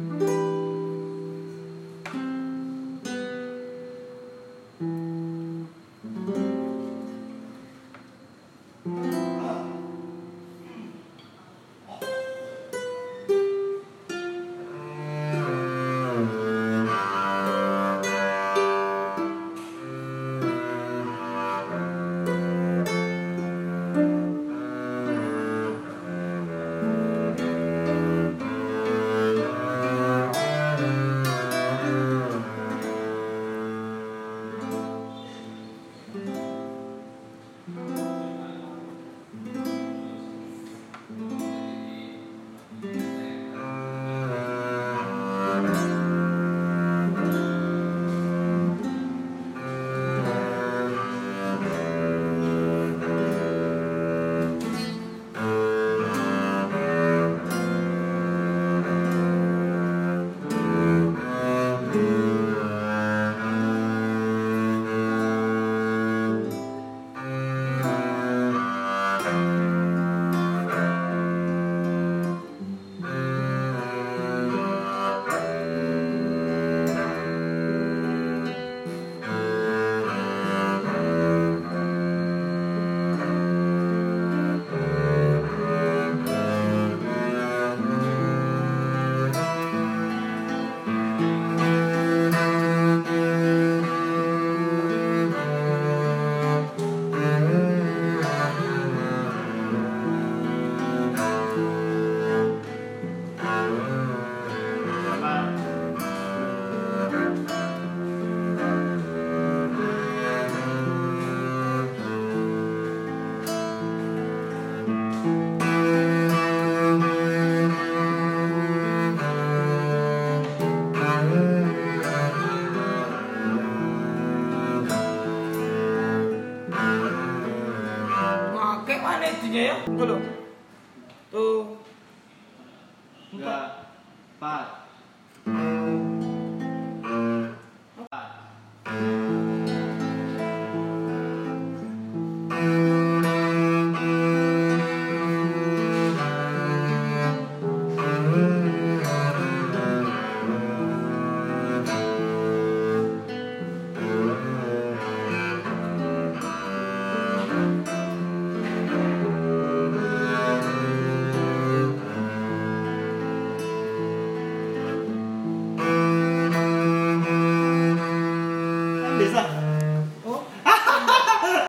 Mm-hmm. mana itunya ya? Tuh dong. Tuh. Empat. Empat. Empat.